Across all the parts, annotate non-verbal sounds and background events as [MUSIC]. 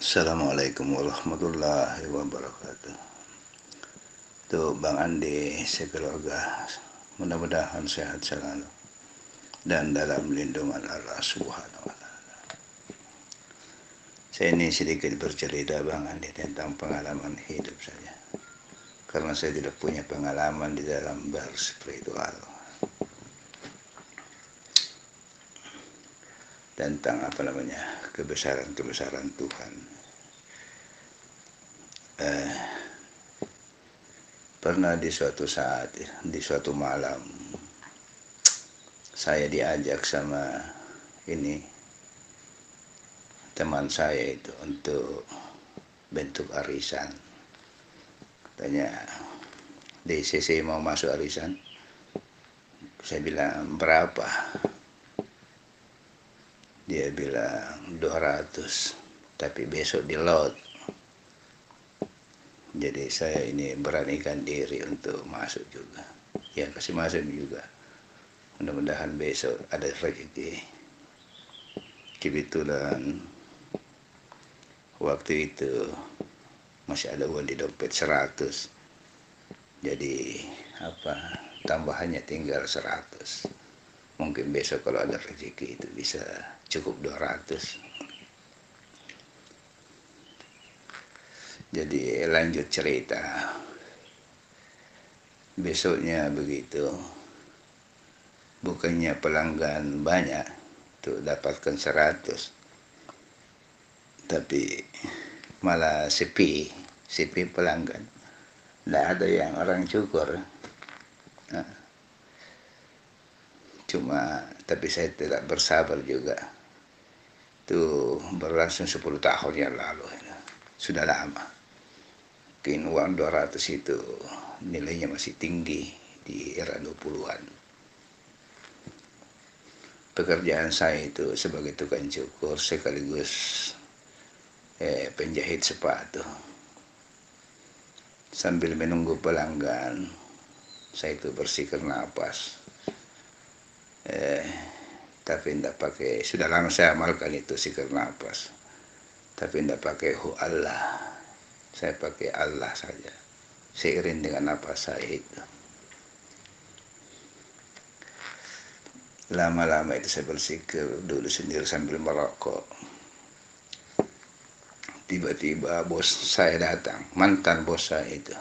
Assalamualaikum warahmatullahi wabarakatuh. Tuh Bang Andi sekeluarga mudah-mudahan sehat selalu dan dalam lindungan Allah Subhanahu wa taala. Saya ini sedikit bercerita Bang Andi tentang pengalaman hidup saya. Karena saya tidak punya pengalaman di dalam berspiritual. Tentang apa namanya kebesaran-kebesaran Tuhan. Eh, pernah di suatu saat, di suatu malam, saya diajak sama ini teman saya itu untuk bentuk arisan. Katanya, DCC mau masuk arisan. Saya bilang, berapa? Dia bilang 200 tapi besok di load jadi saya ini beranikan diri untuk masuk juga. Ya kasih masuk juga. Mudah-mudahan besok ada rezeki. Kebetulan waktu itu masih ada uang di dompet 100 jadi apa tambahannya tinggal 100 mungkin besok kalau ada rezeki itu bisa cukup 200 jadi lanjut cerita. Besoknya begitu. Bukannya pelanggan banyak tuh dapatkan 100 tapi malah sepi sepi pelanggan. Tidak ada yang orang cukur nah, cuma tapi saya tidak bersabar juga. Itu berlangsung 10 tahun yang lalu sudah lama. Mungkin uang 200 itu nilainya masih tinggi di era 20-an pekerjaan saya itu sebagai tukang cukur sekaligus eh, penjahit sepatu. Sambil menunggu pelanggan saya itu bersihkan napas eh, tapi tidak pakai sudah lama saya amalkan itu sikir nafas tapi tidak pakai hu Allah. Saya pakai Allah saja. Seiring dengan apa saya itu. Lama-lama itu saya bersikir dulu sendiri sambil merokok. Tiba-tiba bos saya datang. Mantan bos saya itu.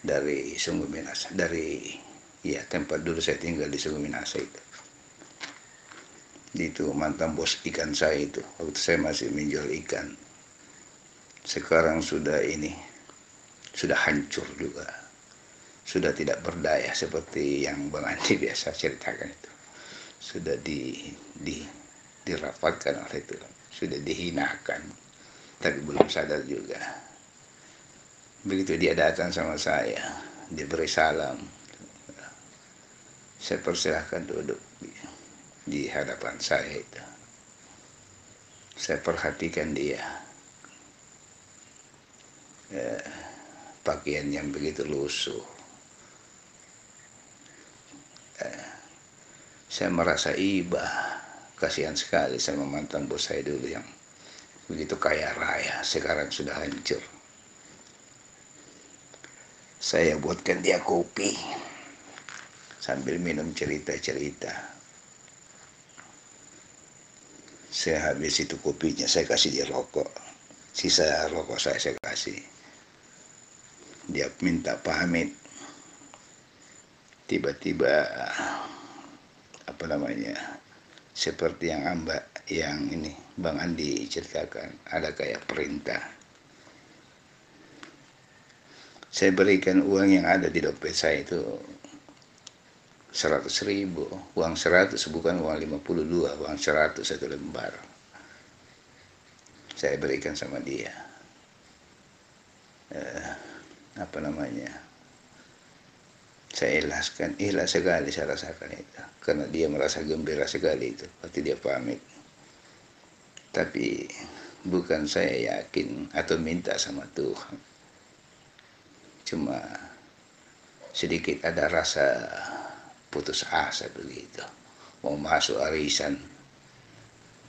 Dari Sungguh Minasa dari ya tempat dulu saya tinggal di Sungguh Minasa itu. Itu mantan bos ikan saya itu. Waktu saya masih menjual ikan. Sekarang sudah ini sudah hancur juga. Sudah tidak berdaya seperti yang Bang Andi [LAUGHS] biasa ceritakan itu. Sudah di, di dirapatkan oleh itu. Sudah dihinakan. Tapi belum sadar juga. Begitu dia datang sama saya dia beri salam saya persilahkan duduk di hadapan saya itu. Saya perhatikan dia. Ya, pakaian yang begitu lusuh. Ya, saya merasa iba. Kasihan sekali sama mantan bos saya dulu yang begitu kaya raya. Sekarang sudah hancur. Saya buatkan dia kopi sambil minum cerita-cerita. Saya habis itu kopinya saya kasih dia rokok. Sisa rokok saya saya kasih. Dia minta pamit. Tiba-tiba apa namanya seperti yang amba yang ini Bang Andi ceritakan ada kayak perintah. Saya berikan uang yang ada di dompet saya itu seratus ribu. Uang seratus bukan uang lima puluh dua uang seratus satu lembar. Saya berikan sama dia. Eh, apa namanya? Saya ikhlaskan ikhlas sekali saya rasakan itu. Karena dia merasa gembira sekali itu waktu dia pamit. Tapi bukan saya yakin atau minta sama Tuhan. Cuma sedikit ada rasa putus asa begitu. Mau masuk arisan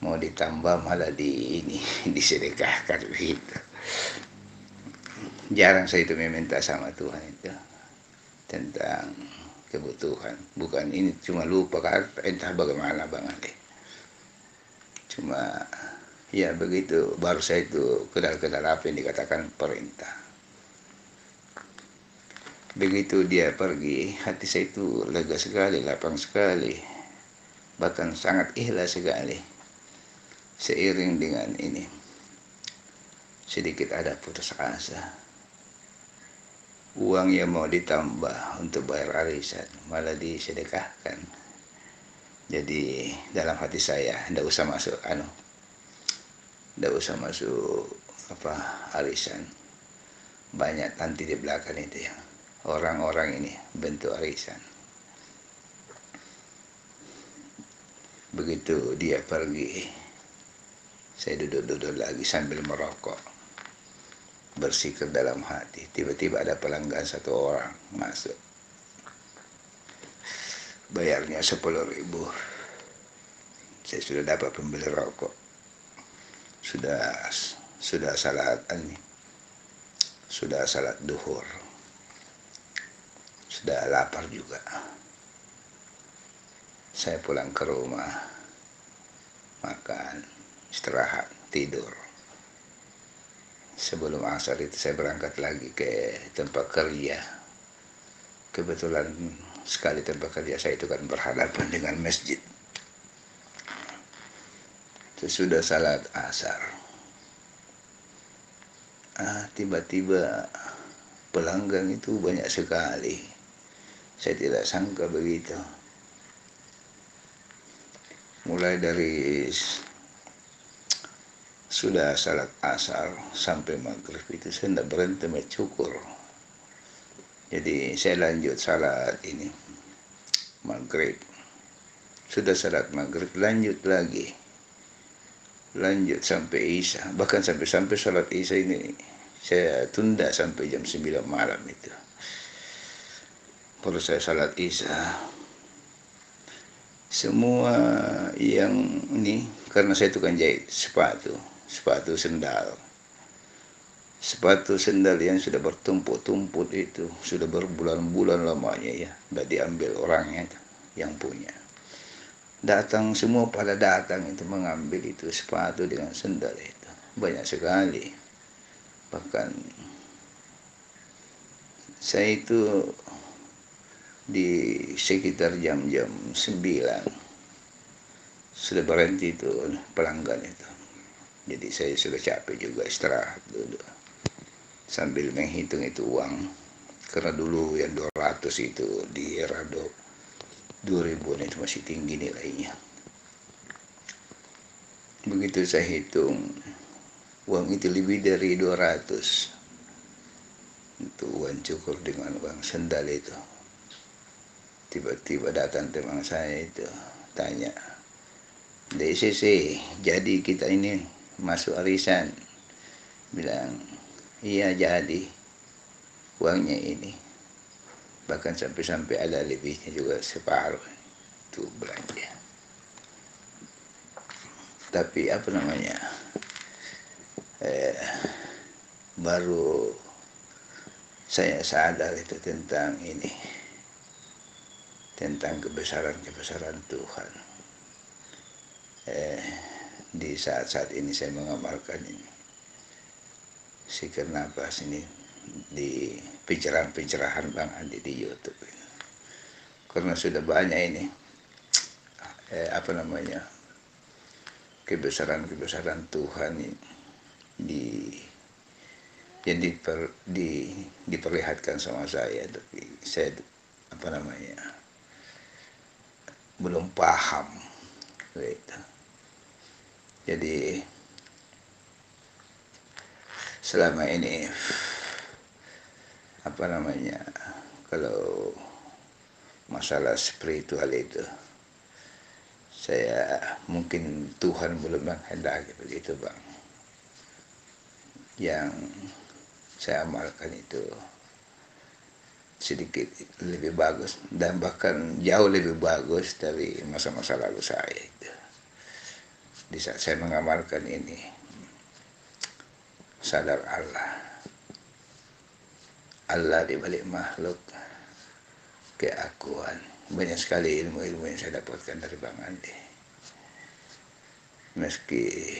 mau ditambah malah di ini [LAUGHS] disedekahkan begitu. Jarang saya itu meminta sama Tuhan itu tentang kebutuhan. Bukan ini cuma lupa kan entah bagaimana bang Ali cuma ya begitu baru saya itu kenal-kenal apa yang dikatakan perintah begitu dia pergi hati saya itu lega sekali lapang sekali. Bahkan sangat ikhlas sekali. Seiring dengan ini sedikit ada putus asa. Uang yang mau ditambah untuk bayar arisan malah disedekahkan. Jadi dalam hati saya tidak usah masuk anu tidak usah masuk apa arisan. Banyak nanti di belakang itu yang orang-orang ini bentuk arisan begitu dia pergi saya duduk-duduk lagi sambil merokok bersikir dalam hati. Tiba-tiba ada pelanggan satu orang masuk. Bayarnya sepuluh ribu. Saya sudah dapat pembeli rokok. Sudah sudah salat ini. Sudah salat duhur. Sudah lapar juga. Saya pulang ke rumah. Makan, istirahat, tidur sebelum asar itu saya berangkat lagi ke tempat kerja kebetulan sekali tempat kerja saya itu kan berhadapan dengan masjid sesudah salat asar ah tiba-tiba pelanggan itu banyak sekali saya tidak sangka begitu. Mulai dari sudah salat asar sampai maghrib itu saya tidak berhenti mencukur. Jadi saya lanjut salat ini maghrib. Sudah salat maghrib lanjut lagi. Lanjut sampai isya. Bahkan sampai sampai salat isya ini saya tunda sampai jam 9 malam itu saya salat isya. Semua yang ini karena saya tukang jahit sepatu sepatu sendal. Sepatu sendal yang sudah bertumpuk-tumpuk itu sudah berbulan-bulan lamanya ya tidak diambil orangnya yang punya. Datang semua pada datang itu mengambil itu sepatu dengan sendal itu. Banyak sekali. Bahkan saya itu di sekitar jam-jam 9 sudah berhenti itu pelanggan itu. Jadi saya sudah capek juga istirahat dulu. Sambil menghitung itu uang. Karena dulu yang 200 itu di era 2000 itu masih tinggi nilainya. Begitu saya hitung uang itu lebih dari 200 itu uang cukur dengan uang sendal itu tiba-tiba datang teman saya itu tanya DCC jadi kita ini masuk arisan? Bilang iya jadi uangnya ini. Bahkan sampai-sampai ada lebihnya juga separuh itu belanja. Tapi apa namanya eh, baru saya sadar itu tentang ini tentang kebesaran-kebesaran Tuhan. Eh, di saat-saat ini saya mengamalkan ini. Sikir nafas ini di pencerahan-pencerahan Bang Andi di YouTube ini. karena sudah banyak ini eh, apa namanya kebesaran-kebesaran Tuhan ini di yang diper, di, diperlihatkan sama saya. Tapi saya apa namanya belum paham. Gitu. Jadi selama ini apa namanya kalau masalah spiritual itu saya mungkin Tuhan belum menghendaki begitu bang. Yang saya amalkan itu sedikit lebih bagus dan bahkan jauh lebih bagus dari masa-masa lalu saya itu. Di saat saya mengamalkan ini sadar Allah. Allah di balik makhluk keakuan. Banyak sekali ilmu-ilmu yang saya dapatkan dari Bang Andi. Meski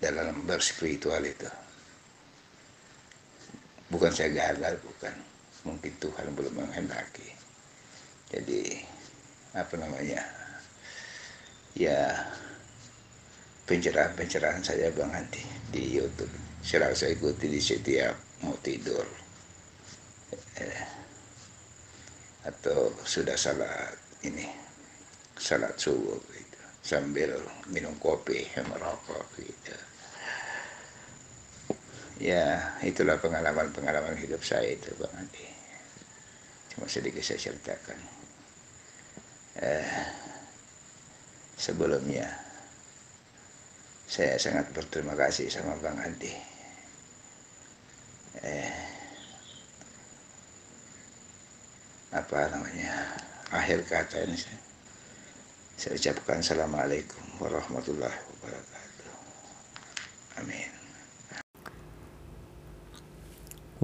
dalam berspiritual itu. Bukan saya gagal bukan mungkin Tuhan belum menghendaki. Jadi apa namanya ya pencerahan-pencerahan saya Bang Andi di YouTube. Selalu saya ikuti di setiap mau tidur. Eh, atau sudah salat ini salat subuh gitu. Sambil minum kopi merokok gitu. Ya itulah pengalaman-pengalaman hidup saya itu Bang Andi cuma sedikit saya ceritakan. Eh, sebelumnya saya sangat berterima kasih sama Bang Andi. Eh, apa namanya akhir kata ini saya, saya ucapkan assalamualaikum warahmatullahi wabarakatuh. Amin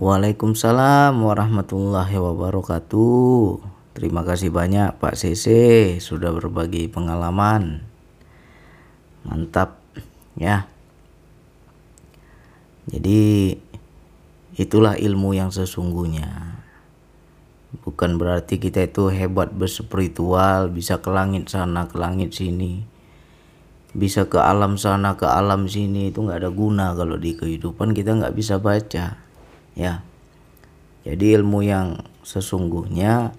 Waalaikumsalam warahmatullahi wabarakatuh. Terima kasih banyak Pak CC sudah berbagi pengalaman. Mantap ya. Jadi itulah ilmu yang sesungguhnya bukan berarti kita itu hebat berspiritual bisa ke langit sana ke langit sini bisa ke alam sana ke alam sini itu nggak ada guna kalau di kehidupan kita nggak bisa baca ya. Jadi ilmu yang sesungguhnya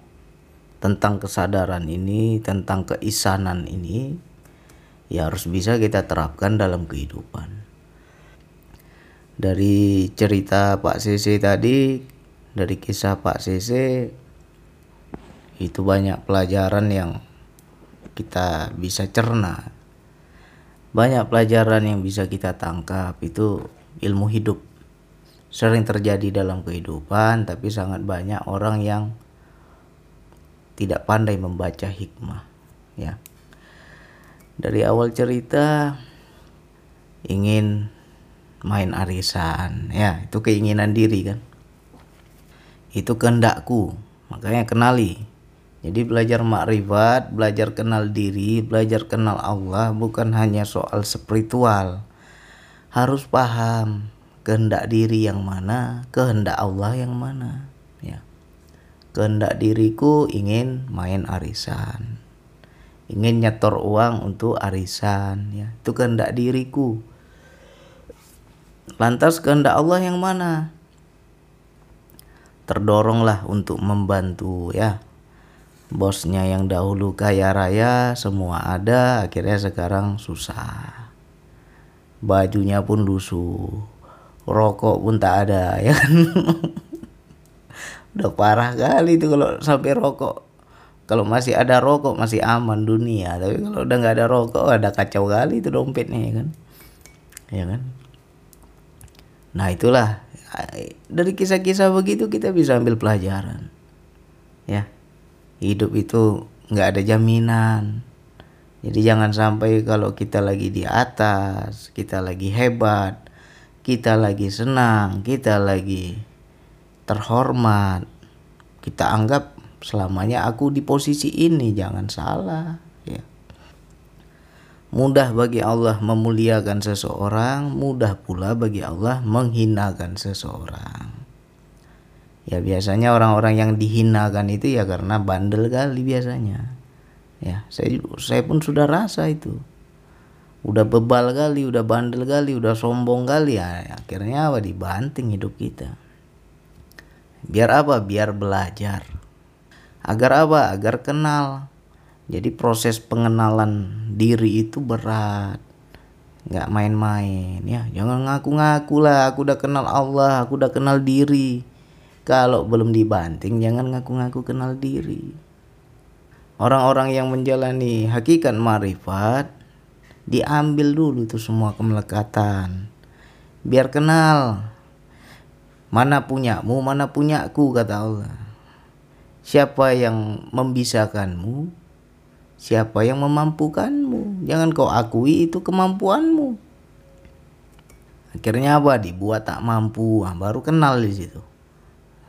tentang kesadaran ini tentang keisanan ini ya harus bisa kita terapkan dalam kehidupan. Dari cerita Pak CC tadi dari kisah Pak CC itu banyak pelajaran yang kita bisa cerna. Banyak pelajaran yang bisa kita tangkap itu ilmu hidup sering terjadi dalam kehidupan tapi sangat banyak orang yang tidak pandai membaca hikmah ya. Dari awal cerita ingin main arisan ya itu keinginan diri kan. Itu kehendakku makanya kenali. Jadi belajar makrifat, belajar kenal diri, belajar kenal Allah bukan hanya soal spiritual. Harus paham kehendak diri yang mana, kehendak Allah yang mana, ya. Kehendak diriku ingin main arisan. Ingin nyetor uang untuk arisan, ya. Itu kehendak diriku. Lantas kehendak Allah yang mana? Terdoronglah untuk membantu ya bosnya yang dahulu kaya raya semua ada akhirnya sekarang susah bajunya pun lusuh rokok pun tak ada [LAUGHS] ya kan? Udah parah kali itu kalau sampai rokok. Kalau masih ada rokok masih aman dunia. Tapi kalau udah nggak ada rokok ada kacau kali itu dompetnya ya kan? Ya kan? Nah itulah. Dari kisah-kisah begitu kita bisa ambil pelajaran. Ya. Hidup itu nggak ada jaminan. Jadi jangan sampai kalau kita lagi di atas kita lagi hebat kita lagi senang kita lagi terhormat. Kita anggap selamanya aku di posisi ini jangan salah ya. Mudah bagi Allah memuliakan seseorang mudah pula bagi Allah menghinakan seseorang. Ya biasanya orang-orang yang dihinakan itu ya karena bandel kali biasanya. Ya saya saya pun sudah rasa itu udah bebal kali udah bandel kali udah sombong kali ya akhirnya apa? Dibanting hidup kita. Biar apa? Biar belajar. Agar apa? Agar kenal. Jadi proses pengenalan diri itu berat. Nggak main-main ya. Jangan ngaku-ngaku lah. Aku udah kenal Allah aku udah kenal diri. Kalau belum dibanting jangan ngaku-ngaku kenal diri. Orang-orang yang menjalani hakikat marifat diambil dulu itu semua kemelekatan. Biar kenal mana punyamu, mana punyaku kata Allah. Siapa yang membisakanmu, siapa yang memampukanmu. Jangan kau akui itu kemampuanmu. Akhirnya apa? Dibuat tak mampu. Ah, baru kenal di situ.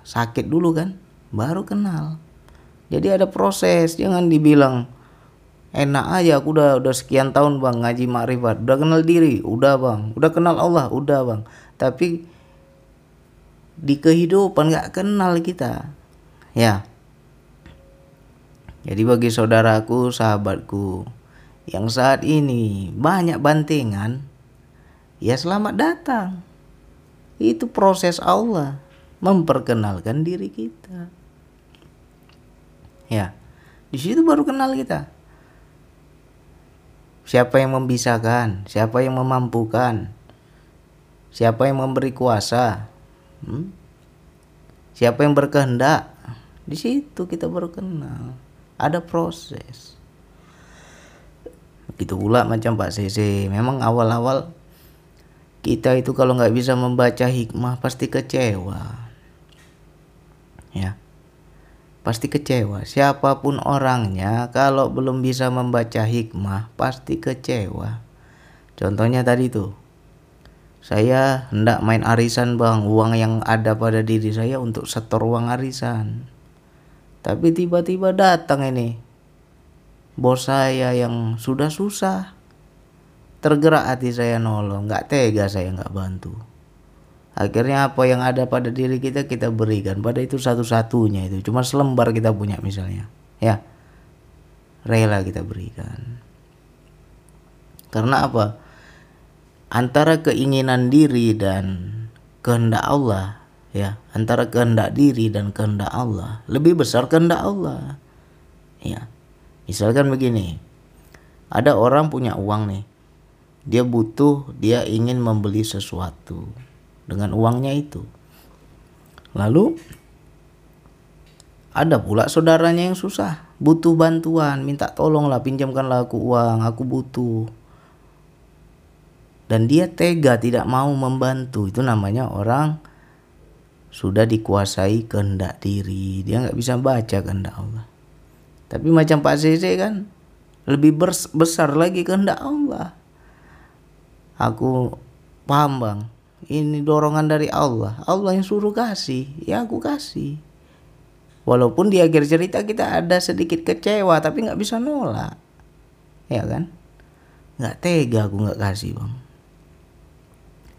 Sakit dulu kan? Baru kenal. Jadi ada proses. Jangan dibilang enak aja aku udah udah sekian tahun bang ngaji makrifat. Udah kenal diri? Udah bang. Udah kenal Allah? Udah bang. Tapi di kehidupan nggak kenal kita. Ya. Jadi bagi saudaraku sahabatku yang saat ini banyak bantingan ya selamat datang. Itu proses Allah memperkenalkan diri kita. Ya. Di situ baru kenal kita siapa yang membisahkan siapa yang memampukan siapa yang memberi kuasa Hmm? Siapa yang berkehendak? Di situ kita baru kenal. Ada proses. Begitu pula macam Pak CC. Memang awal-awal kita itu kalau nggak bisa membaca hikmah pasti kecewa. Ya. Pasti kecewa. Siapa pun orangnya kalau belum bisa membaca hikmah pasti kecewa. Contohnya tadi tuh saya hendak main arisan bang, uang yang ada pada diri saya untuk setor uang arisan. Tapi tiba-tiba datang ini bos saya yang sudah susah. Tergerak hati saya nolong, nggak tega saya nggak bantu. Akhirnya apa yang ada pada diri kita kita berikan. Pada itu satu-satunya itu, cuma selembar kita punya misalnya, ya. Rela kita berikan. Karena apa? antara keinginan diri dan kehendak Allah ya. Antara kehendak diri dan kehendak Allah. Lebih besar kehendak Allah. Ya. Misalkan begini. Ada orang punya uang nih. Dia butuh dia ingin membeli sesuatu dengan uangnya itu. Lalu ada pula saudaranya yang susah butuh bantuan minta tolonglah pinjamkanlah aku uang aku butuh. Dan dia tega tidak mau membantu. Itu namanya orang sudah dikuasai kehendak diri. Dia nggak bisa baca kehendak Allah. Tapi macam Pak Zeze kan lebih besar lagi kehendak Allah. Aku paham bang ini dorongan dari Allah. Allah yang suruh kasih. Ya aku kasih. Walaupun di akhir cerita kita ada sedikit kecewa tapi nggak bisa nolak. Ya kan? Nggak tega aku nggak kasih bang.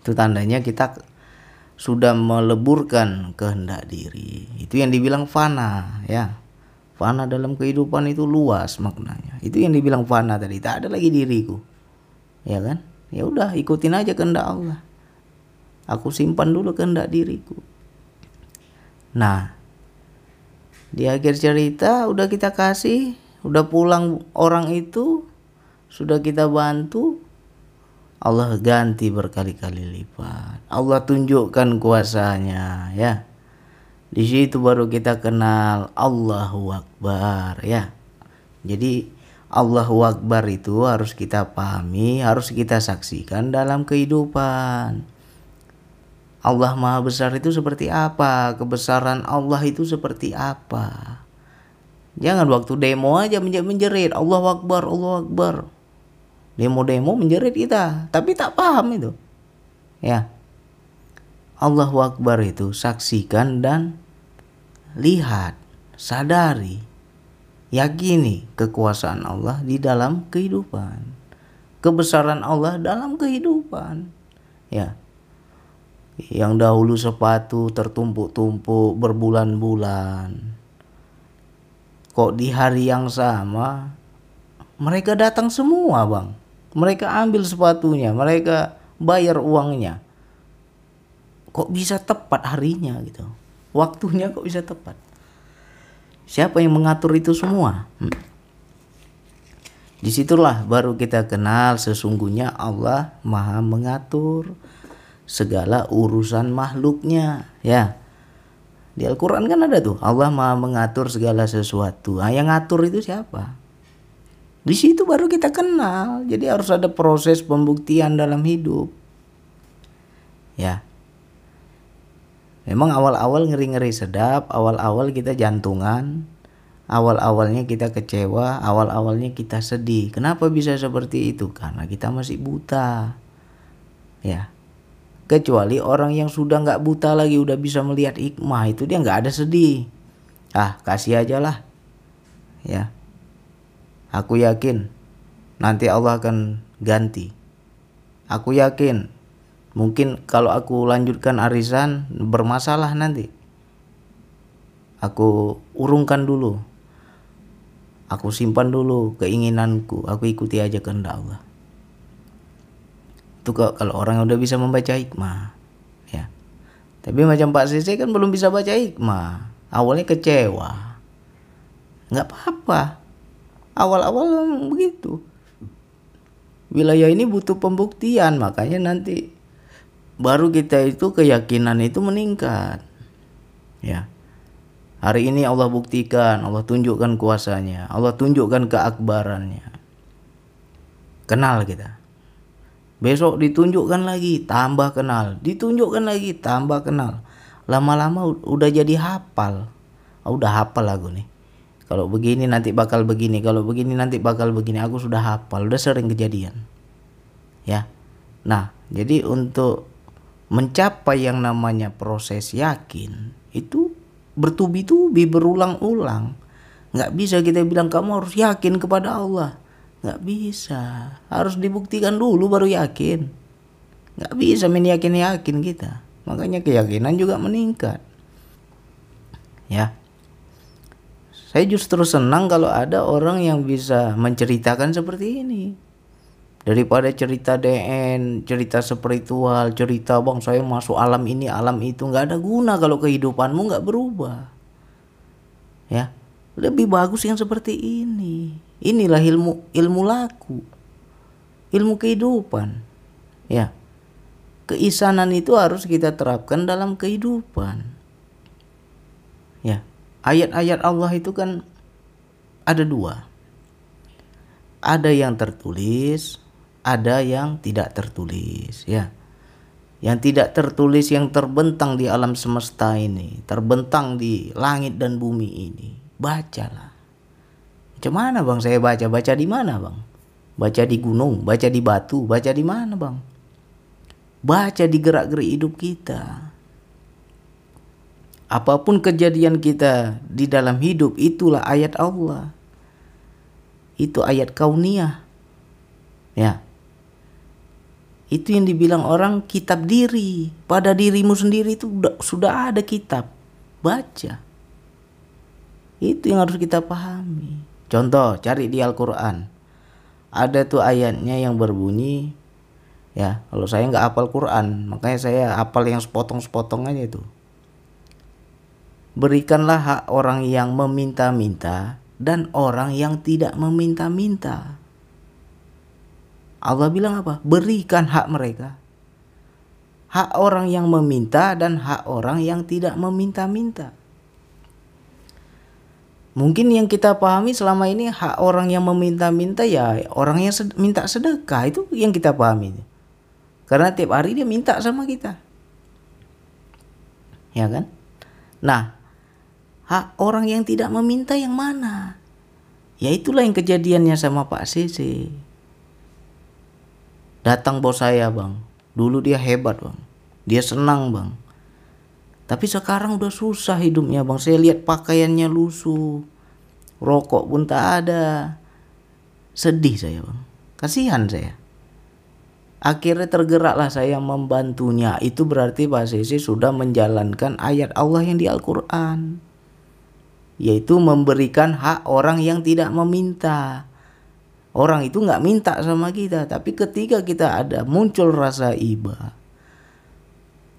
Itu tandanya kita sudah meleburkan kehendak diri. Itu yang dibilang fana ya. Fana dalam kehidupan itu luas maknanya. Itu yang dibilang fana tadi. Tak ada lagi diriku. Ya kan? Ya udah ikutin aja kehendak Allah aku simpan dulu kehendak diriku nah di akhir cerita udah kita kasih udah pulang orang itu sudah kita bantu Allah ganti berkali-kali lipat. Allah tunjukkan kuasanya ya. Di situ baru kita kenal Allahu Akbar ya. Jadi Allahu Akbar itu harus kita pahami, harus kita saksikan dalam kehidupan. Allah Maha Besar itu seperti apa? Kebesaran Allah itu seperti apa? Jangan waktu demo aja menjerit Allah Akbar, Allah Akbar. Demo-demo menjerit kita tapi tak paham itu. Ya. Allahu Akbar itu saksikan dan lihat sadari yakini kekuasaan Allah di dalam kehidupan. Kebesaran Allah dalam kehidupan. Ya yang dahulu sepatu tertumpuk-tumpuk berbulan-bulan kok di hari yang sama mereka datang semua bang mereka ambil sepatunya, mereka bayar uangnya. Kok bisa tepat harinya gitu? Waktunya kok bisa tepat? Siapa yang mengatur itu semua? Hmm. Di situlah baru kita kenal sesungguhnya Allah maha mengatur segala urusan makhluknya ya. Di Al-Quran kan ada tuh Allah maha mengatur segala sesuatu. Nah, yang ngatur itu siapa? Di situ baru kita kenal. Jadi harus ada proses pembuktian dalam hidup. Ya. Memang awal-awal ngeri-ngeri sedap, awal-awal kita jantungan, awal-awalnya kita kecewa, awal-awalnya kita sedih. Kenapa bisa seperti itu? Karena kita masih buta. Ya. Kecuali orang yang sudah nggak buta lagi udah bisa melihat hikmah itu dia nggak ada sedih. Ah, kasih aja lah. Ya. Aku yakin nanti Allah akan ganti. Aku yakin mungkin kalau aku lanjutkan arisan bermasalah nanti. Aku urungkan dulu Aku simpan dulu keinginanku, aku ikuti aja kehendak Allah. Itu kalau orang yang udah bisa membaca hikmah, ya. Tapi macam Pak Sisi kan belum bisa baca hikmah. Awalnya kecewa. Nggak apa-apa. Awal-awal begitu. Wilayah ini butuh pembuktian, makanya nanti baru kita itu keyakinan itu meningkat. Ya. Hari ini Allah buktikan, Allah tunjukkan kuasanya, Allah tunjukkan keakbarannya. Kenal kita. Besok ditunjukkan lagi, tambah kenal. Ditunjukkan lagi, tambah kenal. Lama-lama udah jadi hafal. Oh, udah hafal aku nih. Kalau begini nanti bakal begini, kalau begini nanti bakal begini. Aku sudah hafal, udah sering kejadian. Ya. Nah, jadi untuk mencapai yang namanya proses yakin itu bertubi-tubi berulang-ulang nggak bisa kita bilang kamu harus yakin kepada Allah nggak bisa. Harus dibuktikan dulu baru yakin. Nggak bisa main yakin yakin kita. Makanya keyakinan juga meningkat. Ya. Saya justru senang kalau ada orang yang bisa menceritakan seperti ini. Daripada cerita DN, cerita spiritual, cerita bang saya masuk alam ini, alam itu. Nggak ada guna kalau kehidupanmu nggak berubah. Ya, lebih bagus yang seperti ini. Inilah ilmu ilmu laku, ilmu kehidupan. Ya, keisanan itu harus kita terapkan dalam kehidupan. Ya, ayat-ayat Allah itu kan ada dua. Ada yang tertulis, ada yang tidak tertulis ya yang tidak tertulis yang terbentang di alam semesta ini terbentang di langit dan bumi ini bacalah macam mana bang? Saya baca. Baca di mana bang? Baca di gunung baca di batu baca di mana bang? Baca di gerak-gerik hidup kita. Apa pun kejadian kita di dalam hidup itulah ayat Allah. Itu ayat kauniyah. Ya. Itu yang dibilang orang kitab diri. Pada dirimu sendiri itu sudah ada kitab. Baca. Itu yang harus kita pahami contoh cari di Al-Quran ada tuh ayatnya yang berbunyi ya kalau saya nggak hafal Quran makanya saya hafal yang sepotong-sepotong aja itu berikanlah hak orang yang meminta-minta dan orang yang tidak meminta-minta Allah bilang apa? Berikan hak mereka. Hak orang yang meminta dan hak orang yang tidak meminta-minta. Mungkin yang kita pahami selama ini hak orang yang meminta-minta ya orang yang sed minta sedekah itu yang kita pahami. Karena tiap hari dia minta sama kita. Ya kan? Nah, hak orang yang tidak meminta yang mana? Ya itulah yang kejadiannya sama Pak Sisi. Datang bos saya bang. Dulu dia hebat bang. Dia senang bang. Tapi sekarang udah susah hidupnya bang. Saya lihat pakaiannya lusuh. Rokok pun tak ada. Sedih saya bang. Kasihan saya. Akhirnya tergeraklah saya membantunya. Itu berarti Pak Sisi sudah menjalankan ayat Allah yang di Al-Quran. Yaitu memberikan hak orang yang tidak meminta. Orang itu nggak minta sama kita, tapi ketika kita ada muncul rasa iba,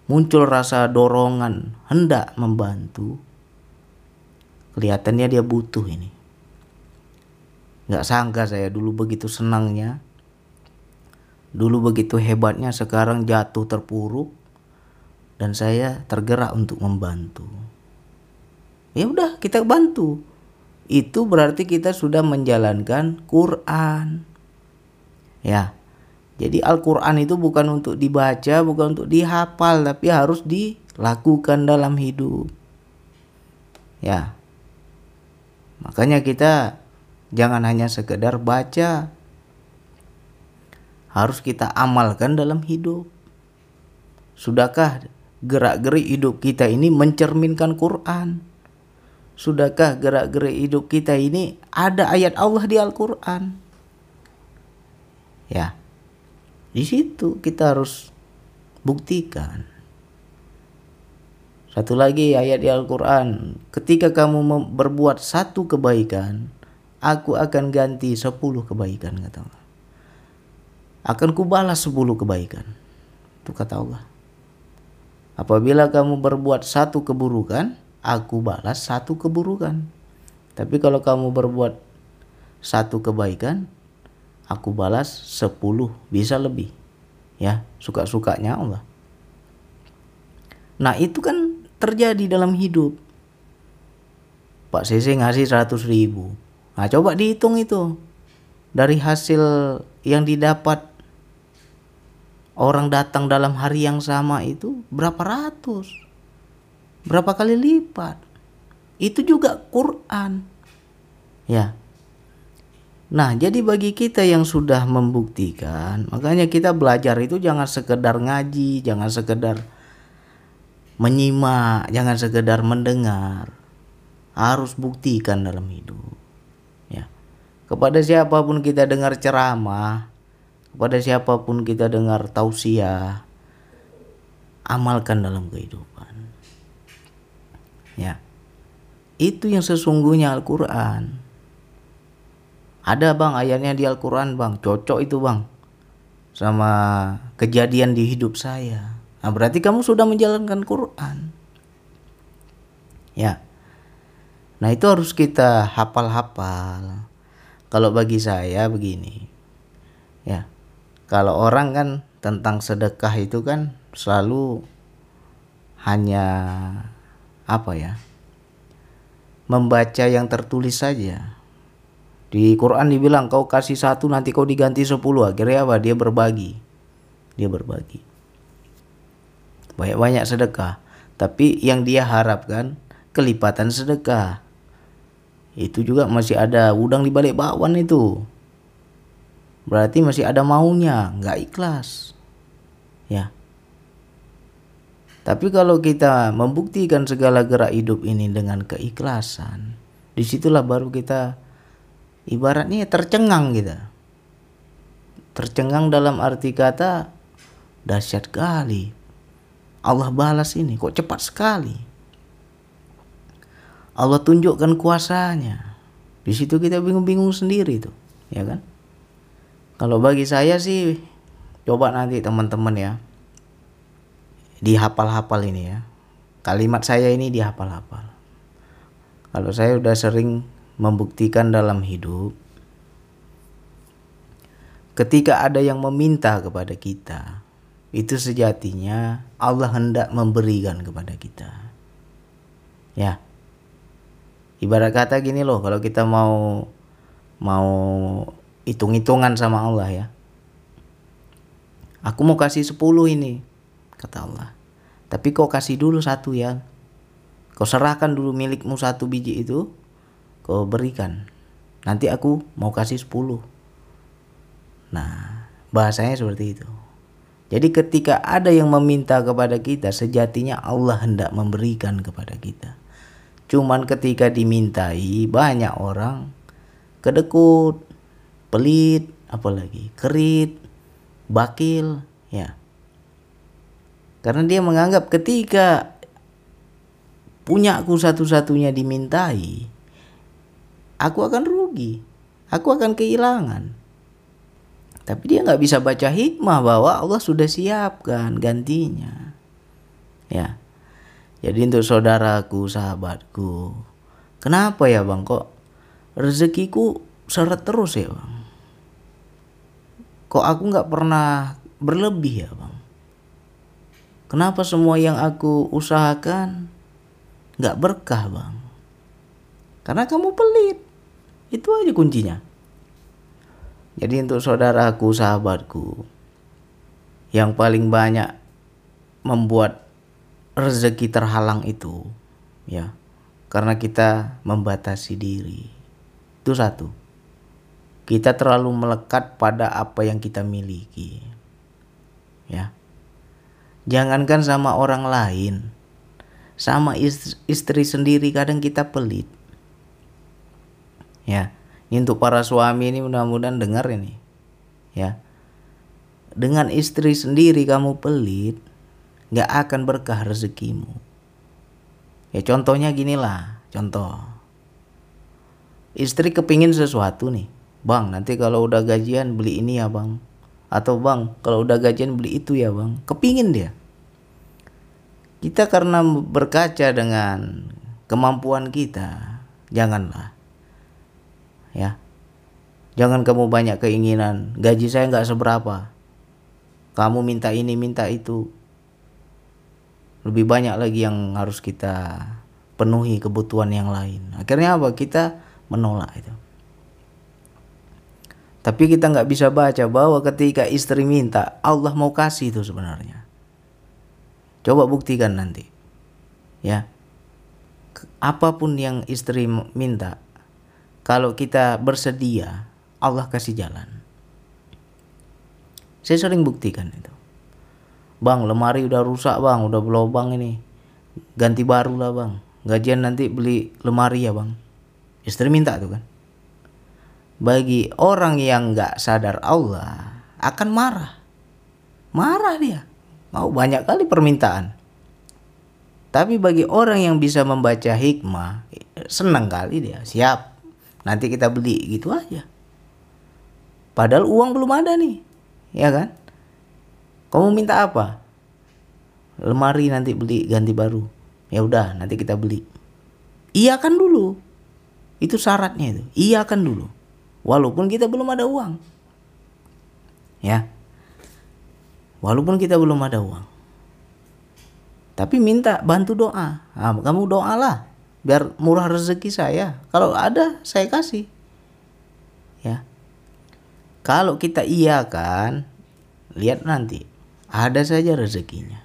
muncul rasa dorongan hendak membantu, kelihatannya dia butuh ini. Nggak sangka saya dulu begitu senangnya, dulu begitu hebatnya, sekarang jatuh terpuruk, dan saya tergerak untuk membantu. Ya udah kita bantu itu berarti kita sudah menjalankan Quran. Ya. Jadi Al-Qur'an itu bukan untuk dibaca, bukan untuk dihafal, tapi harus dilakukan dalam hidup. Ya. Makanya kita jangan hanya sekedar baca. Harus kita amalkan dalam hidup. Sudahkah gerak-gerik hidup kita ini mencerminkan Quran? Sudahkah gerak-gerik hidup kita ini ada ayat Allah di Al-Quran? Ya, di situ kita harus buktikan. Satu lagi ayat di Al-Quran. Ketika kamu berbuat satu kebaikan, aku akan ganti sepuluh kebaikan, kata Allah. Akan kubalas sepuluh kebaikan. Itu kata Allah. Apabila kamu berbuat satu keburukan, aku balas satu keburukan. Tapi kalau kamu berbuat satu kebaikan, aku balas sepuluh, bisa lebih. Ya, suka-sukanya Allah. Nah itu kan terjadi dalam hidup. Pak Sese ngasih 100 ribu. Nah coba dihitung itu. Dari hasil yang didapat orang datang dalam hari yang sama itu berapa ratus. Berapa kali lipat. Itu juga Quran. Ya. Nah, jadi bagi kita yang sudah membuktikan, makanya kita belajar itu jangan sekedar ngaji, jangan sekedar menyimak, jangan sekedar mendengar. Harus buktikan dalam hidup. Ya. Kepada siapa pun kita dengar ceramah, kepada siapa pun kita dengar tausiah, amalkan dalam kehidupan. Ya. Itu yang sesungguhnya Al-Qur'an. Ada bang ayatnya di Al-Quran bang, cocok itu bang sama kejadian di hidup saya. Nah, berarti kamu sudah menjalankan Quran. Ya. Nah, itu harus kita hafal-hafal. Kalau bagi saya begini. Ya. Kalau orang kan tentang sedekah itu kan selalu hanya apa ya? Membaca yang tertulis saja. Di Quran dibilang kau kasih satu nanti kau diganti sepuluh. Akhirnya apa? Dia berbagi. Dia berbagi banyak-banyak sedekah tapi yang dia harapkan kelipatan sedekah itu juga masih ada udang di balik bakwan itu berarti masih ada maunya nggak ikhlas ya tapi kalau kita membuktikan segala gerak hidup ini dengan keikhlasan di situlah baru kita ibaratnya tercengang kita tercengang dalam arti kata dahsyat kali Allah balas ini kok cepat sekali. Allah tunjukkan kuasanya. Di situ kita bingung-bingung sendiri tuh, ya kan? Kalau bagi saya sih coba nanti teman-teman ya dihafal-hafal ini ya. Kalimat saya ini dihafal-hafal. Kalau saya udah sering membuktikan dalam hidup ketika ada yang meminta kepada kita itu sejatinya Allah hendak memberikan kepada kita. Ya. Ibarat kata gini loh, kalau kita mau mau hitung-hitungan sama Allah ya. Aku mau kasih 10 ini, kata Allah. Tapi kau kasih dulu satu ya. Kau serahkan dulu milikmu satu biji itu, kau berikan. Nanti aku mau kasih 10. Nah, bahasanya seperti itu. Jadi ketika ada yang meminta kepada kita, sejatinya Allah hendak memberikan kepada kita. Cuman ketika dimintai, banyak orang kedekut, pelit, apalagi kerit, bakil, ya. Karena dia menganggap ketika punya aku satu-satunya dimintai, aku akan rugi, aku akan kehilangan. Tapi dia nggak bisa baca hikmah bahwa Allah sudah siapkan gantinya. Ya. Jadi untuk saudaraku, sahabatku, kenapa ya bang kok rezekiku seret terus ya bang? Kok aku nggak pernah berlebih ya bang? Kenapa semua yang aku usahakan nggak berkah bang? Karena kamu pelit. Itu aja kuncinya. Jadi untuk saudaraku, sahabatku yang paling banyak membuat rezeki terhalang itu ya karena kita membatasi diri. Itu satu. Kita terlalu melekat pada apa yang kita miliki. Ya. Jangankan sama orang lain, sama istri, istri sendiri kadang kita pelit. Ya, ini untuk para suami ini mudah-mudahan dengar ini. Ya. Dengan istri sendiri kamu pelit, nggak akan berkah rezekimu. Ya contohnya ginilah, contoh. Istri kepingin sesuatu nih, bang nanti kalau udah gajian beli ini ya bang. Atau bang kalau udah gajian beli itu ya bang. Kepingin dia. Kita karena berkaca dengan kemampuan kita, janganlah. Ya, jangan kamu banyak keinginan. Gaji saya nggak seberapa. Kamu minta ini, minta itu. Lebih banyak lagi yang harus kita penuhi kebutuhan yang lain. Akhirnya apa? Kita menolak itu. Tapi kita nggak bisa baca bahwa ketika istri minta Allah mau kasih itu sebenarnya. Coba buktikan nanti. Ya. Apa pun yang istri minta kalau kita bersedia Allah kasih jalan. Saya sering buktikan itu. Bang lemari udah rusak bang. Udah berlubang ini. Ganti baru lah bang. Gajian nanti beli lemari ya bang. Istri minta tuh kan? Bagi orang yang nggak sadar Allah akan marah. Marah dia. Mau banyak kali permintaan. Tapi bagi orang yang bisa membaca hikmah senang kali dia. Siap nanti kita beli gitu aja padahal uang belum ada nih ya kan kamu minta apa? Lemari nanti beli ganti baru. Ya udah, nanti kita beli. Iya kan dulu. Itu syaratnya itu. Iya kan dulu. Walaupun kita belum ada uang. Ya. Walaupun kita belum ada uang. Tapi minta bantu doa. Nah, kamu doalah biar murah rezeki saya. Kalau ada saya kasih. Ya. Kalau kita iya kan, lihat nanti ada saja rezekinya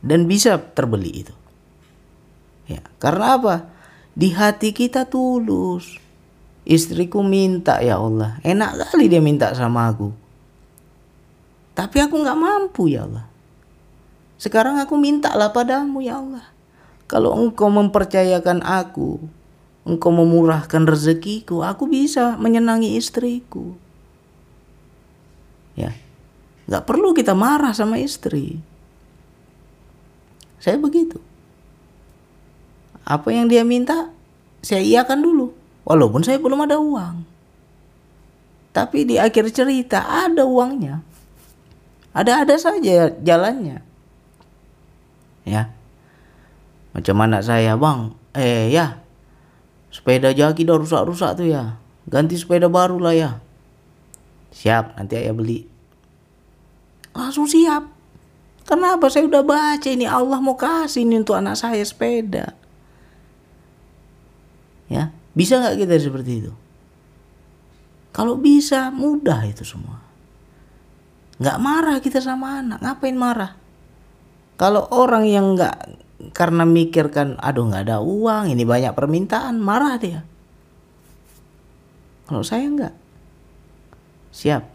dan bisa terbeli itu. Ya, karena apa? Di hati kita tulus. Istriku minta ya Allah, enak kali dia minta sama aku. Tapi aku nggak mampu ya Allah. Sekarang aku mintalah padamu ya Allah. Kalau engkau mempercayakan aku, engkau memurahkan rezekiku, aku bisa menyenangi istriku. Ya, Gak perlu kita marah sama istri. Saya begitu. Apa yang dia minta, saya iakan dulu. Walaupun saya belum ada uang. Tapi di akhir cerita ada uangnya. Ada-ada saja jalannya. Ya. Macam anak saya, Bang. Eh, ya. Sepeda jaki udah rusak-rusak tuh ya. Ganti sepeda baru lah ya. Siap, nanti ayah beli langsung siap. Kenapa saya udah baca ini Allah mau kasih ini untuk anak saya sepeda. Ya, bisa nggak kita seperti itu? Kalau bisa, mudah itu semua. Nggak marah kita sama anak, ngapain marah? Kalau orang yang nggak karena mikirkan, aduh nggak ada uang, ini banyak permintaan, marah dia. Kalau saya nggak, siap,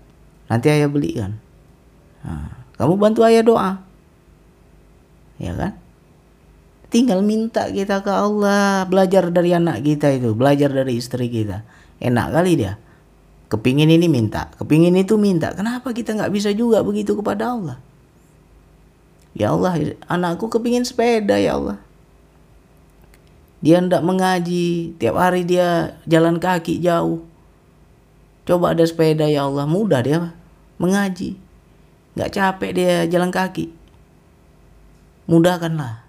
nanti ayah belikan. Nah, kamu bantu ayah doa. Ya kan? Tinggal minta kita ke Allah, belajar dari anak kita itu, belajar dari istri kita. Enak kali dia. Kepingin ini minta, kepingin itu minta. Kenapa kita nggak bisa juga begitu kepada Allah? Ya Allah, anakku kepingin sepeda ya Allah. Dia ndak mengaji, tiap hari dia jalan kaki jauh. Coba ada sepeda ya Allah, mudah dia mengaji. Nggak capek dia jalan kaki. Mudahkanlah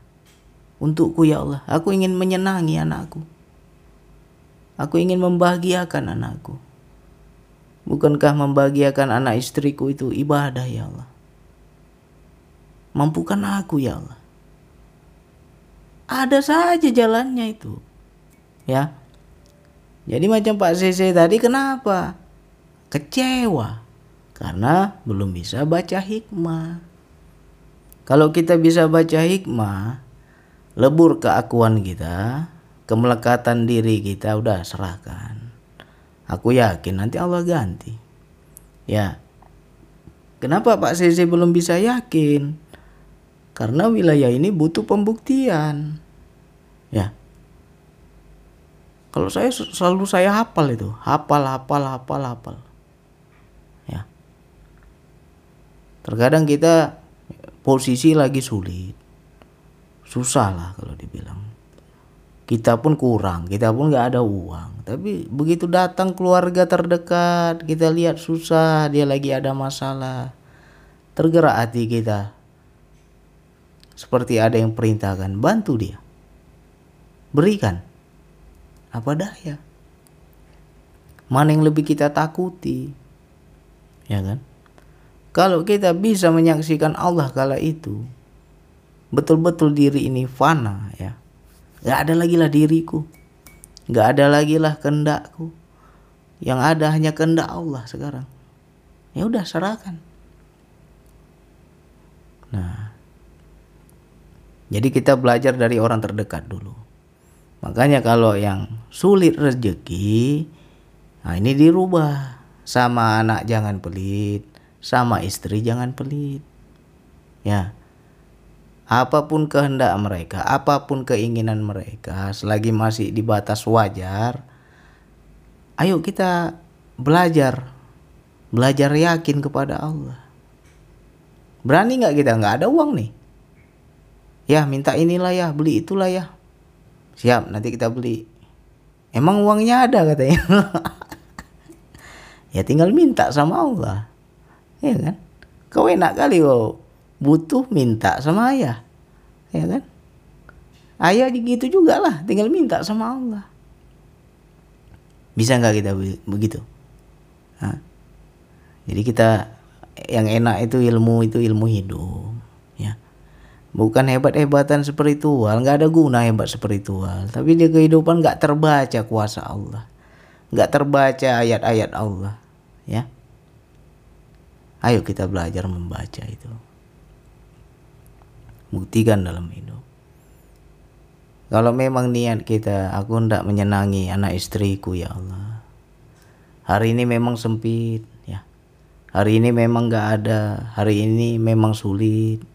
untukku ya Allah. Aku ingin menyenangi anakku. Aku ingin membahagiakan anakku. Bukankah membahagiakan anak istriku itu ibadah ya Allah mampukan aku ya Allah ada saja jalannya itu ya jadi macam Pak CC tadi kenapa kecewa karena belum bisa baca hikmah. Kalau kita bisa baca hikmah, lebur keakuan kita, kemelekatan diri kita udah serahkan. Aku yakin nanti Allah ganti. Ya. Kenapa Pak Sese belum bisa yakin? Karena wilayah ini butuh pembuktian. Ya. Kalau saya selalu saya hafal itu, hafal, hafal, hafal, hafal. Ya. Terkadang kita posisi lagi sulit. Susah lah kalau dibilang kita pun kurang, kita pun nggak ada uang. Tapi begitu datang keluarga terdekat, kita lihat susah, dia lagi ada masalah, tergerak hati kita. Seperti ada yang perintahkan, bantu dia, berikan. Apa daya? Mana yang lebih kita takuti? Ya kan? Kalau kita bisa menyaksikan Allah kala itu, betul-betul diri ini fana ya Gak ada lagi lah diriku. Gak ada lagi lah kehendakku. Yang ada hanya kehendak Allah sekarang. Ya udah serahkan. Nah. Jadi kita belajar dari orang terdekat dulu. Makanya kalau yang sulit rezeki, nah ini dirubah. Sama anak jangan pelit, sama istri jangan pelit. Ya, apa pun kehendak mereka, apa pun keinginan mereka, selagi masih di batas wajar, ayo kita belajar, belajar yakin kepada Allah. Berani nggak kita? Nggak ada uang nih. Ya minta inilah ya, beli itulah ya. Siap, nanti kita beli. Emang uangnya ada katanya. [LAUGHS] ya tinggal minta sama Allah. Ya kan? Kau enak kali kau butuh minta sama ayah ya kan ayah gitu juga lah tinggal minta sama Allah bisa nggak kita begitu Hah? jadi kita yang enak itu ilmu itu ilmu hidup bukan hebat hebatan spiritual nggak ada guna hebat spiritual tapi di kehidupan nggak terbaca kuasa Allah. Nggak terbaca ayat-ayat Allah ya. Ayo kita belajar membaca itu. Buktikan dalam hidup. Kalau memang niat kita aku hendak menyenangi anak istriku ya Allah. Hari ini memang sempit ya. Hari ini memang gak ada hari ini memang sulit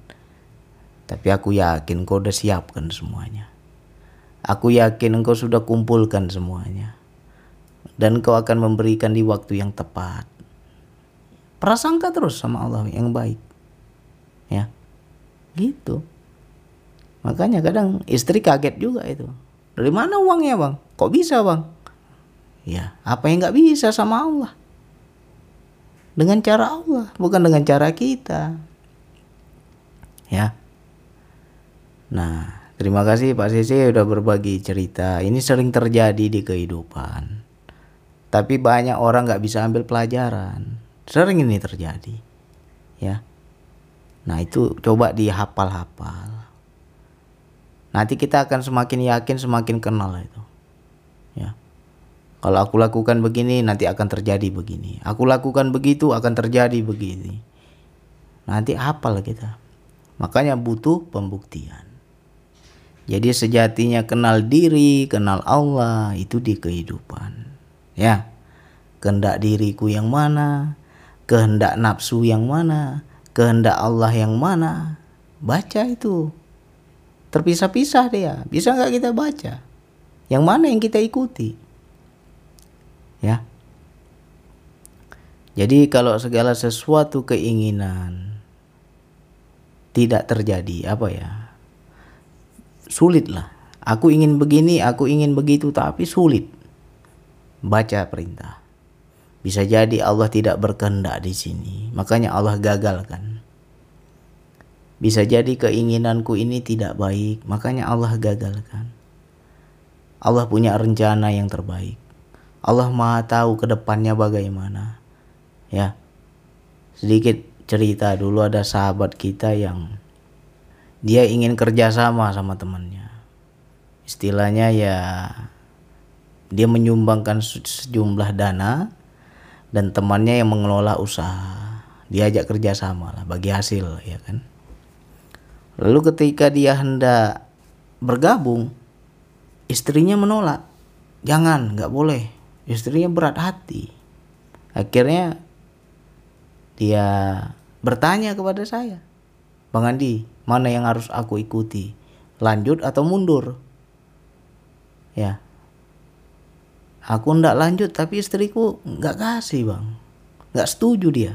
tapi aku yakin kau udah siapkan semuanya. Aku yakin engkau sudah kumpulkan semuanya. Dan kau akan memberikan di waktu yang tepat. Prasangka terus sama Allah yang baik. Ya. Gitu. Makanya kadang istri kaget juga itu. Dari mana uangnya bang? Kok bisa bang? Ya apa yang nggak bisa sama Allah? Dengan cara Allah bukan dengan cara kita. Ya nah terima kasih Pak Sisi udah berbagi cerita ini sering terjadi di kehidupan tapi banyak orang nggak bisa ambil pelajaran sering ini terjadi ya Nah itu coba dihafal-hafal. Nanti kita akan semakin yakin, semakin kenal itu. Ya. Kalau aku lakukan begini, nanti akan terjadi begini. Aku lakukan begitu, akan terjadi begini. Nanti hafal kita. Makanya butuh pembuktian. Jadi sejatinya kenal diri, kenal Allah itu di kehidupan. Ya. Kehendak diriku yang mana? Kehendak nafsu yang mana? kehendak Allah yang mana baca itu terpisah-pisah dia bisa nggak kita baca yang mana yang kita ikuti ya jadi kalau segala sesuatu keinginan tidak terjadi apa ya sulit lah aku ingin begini aku ingin begitu tapi sulit baca perintah bisa jadi Allah tidak berkehendak di sini, makanya Allah gagalkan. Bisa jadi keinginanku ini tidak baik, makanya Allah gagalkan. Allah punya rencana yang terbaik. Allah Maha tahu ke depannya bagaimana. Ya. Sedikit cerita dulu ada sahabat kita yang dia ingin kerjasama sama temannya. Istilahnya ya dia menyumbangkan sejumlah dana dan temannya yang mengelola usaha. Diajak kerjasama lah bagi hasil ya kan? Lalu ketika dia hendak bergabung istrinya menolak. Jangan nggak boleh. Istrinya berat hati. Akhirnya dia bertanya kepada saya Bang Andi mana yang harus aku ikuti? Lanjut atau mundur? Ya. Aku ndak lanjut tapi istriku nggak kasih bang. Nggak setuju dia.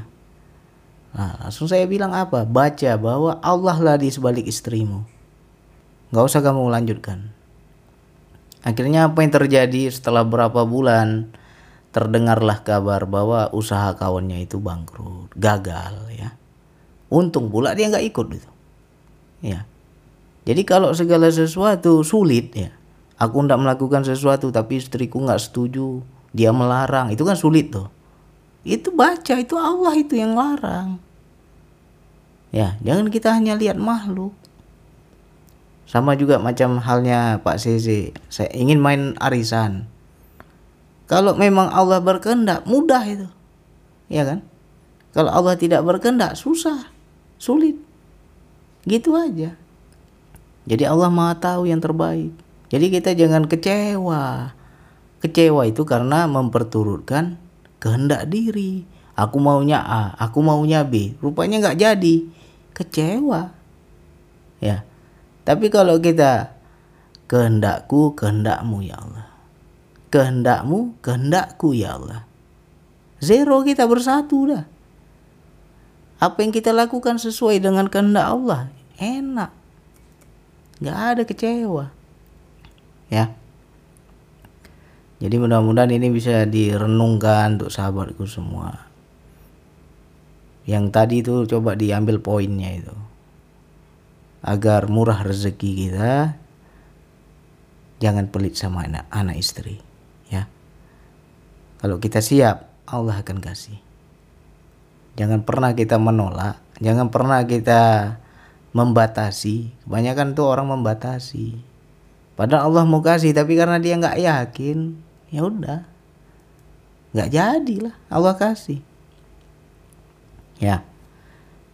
Nah, langsung saya bilang apa? Baca bahwa Allah lah di sebalik istrimu. Nggak usah kamu lanjutkan. Akhirnya apa yang terjadi setelah berapa bulan? Terdengarlah kabar bahwa usaha kawannya itu bangkrut gagal ya. Untung pula dia nggak ikut itu ya. Jadi kalau segala sesuatu sulit ya aku ndak melakukan sesuatu tapi istriku nggak setuju dia melarang itu kan sulit tuh itu baca itu Allah itu yang larang. Ya jangan kita hanya lihat makhluk. Sama juga macam halnya Pak Seze saya ingin main arisan. Kalau memang Allah berkehendak mudah itu. Ya kan? Kalau Allah tidak berkehendak susah sulit gitu aja jadi Allah maha tahu yang terbaik jadi kita jangan kecewa. Kecewa itu karena memperturutkan kehendak diri. Aku maunya A, aku maunya B. Rupanya nggak jadi. Kecewa. Ya. Tapi kalau kita kehendakku, kehendakmu ya Allah. Kehendakmu, kehendakku ya Allah. Zero kita bersatu dah. Apa yang kita lakukan sesuai dengan kehendak Allah. Enak. Gak ada kecewa. Ya. Jadi mudah-mudahan ini bisa direnungkan untuk sahabatku semua. Yang tadi itu coba diambil poinnya itu. Agar murah rezeki kita jangan pelit sama anak, anak istri ya. Kalau kita siap Allah akan kasih. Jangan pernah kita menolak jangan pernah kita membatasi kebanyakan tuh orang membatasi Padahal Allah mau kasih tapi karena dia nggak yakin, ya udah, nggak jadilah Allah kasih. Ya,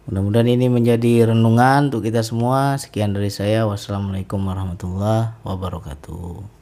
mudah-mudahan ini menjadi renungan untuk kita semua. Sekian dari saya. Wassalamualaikum warahmatullahi wabarakatuh.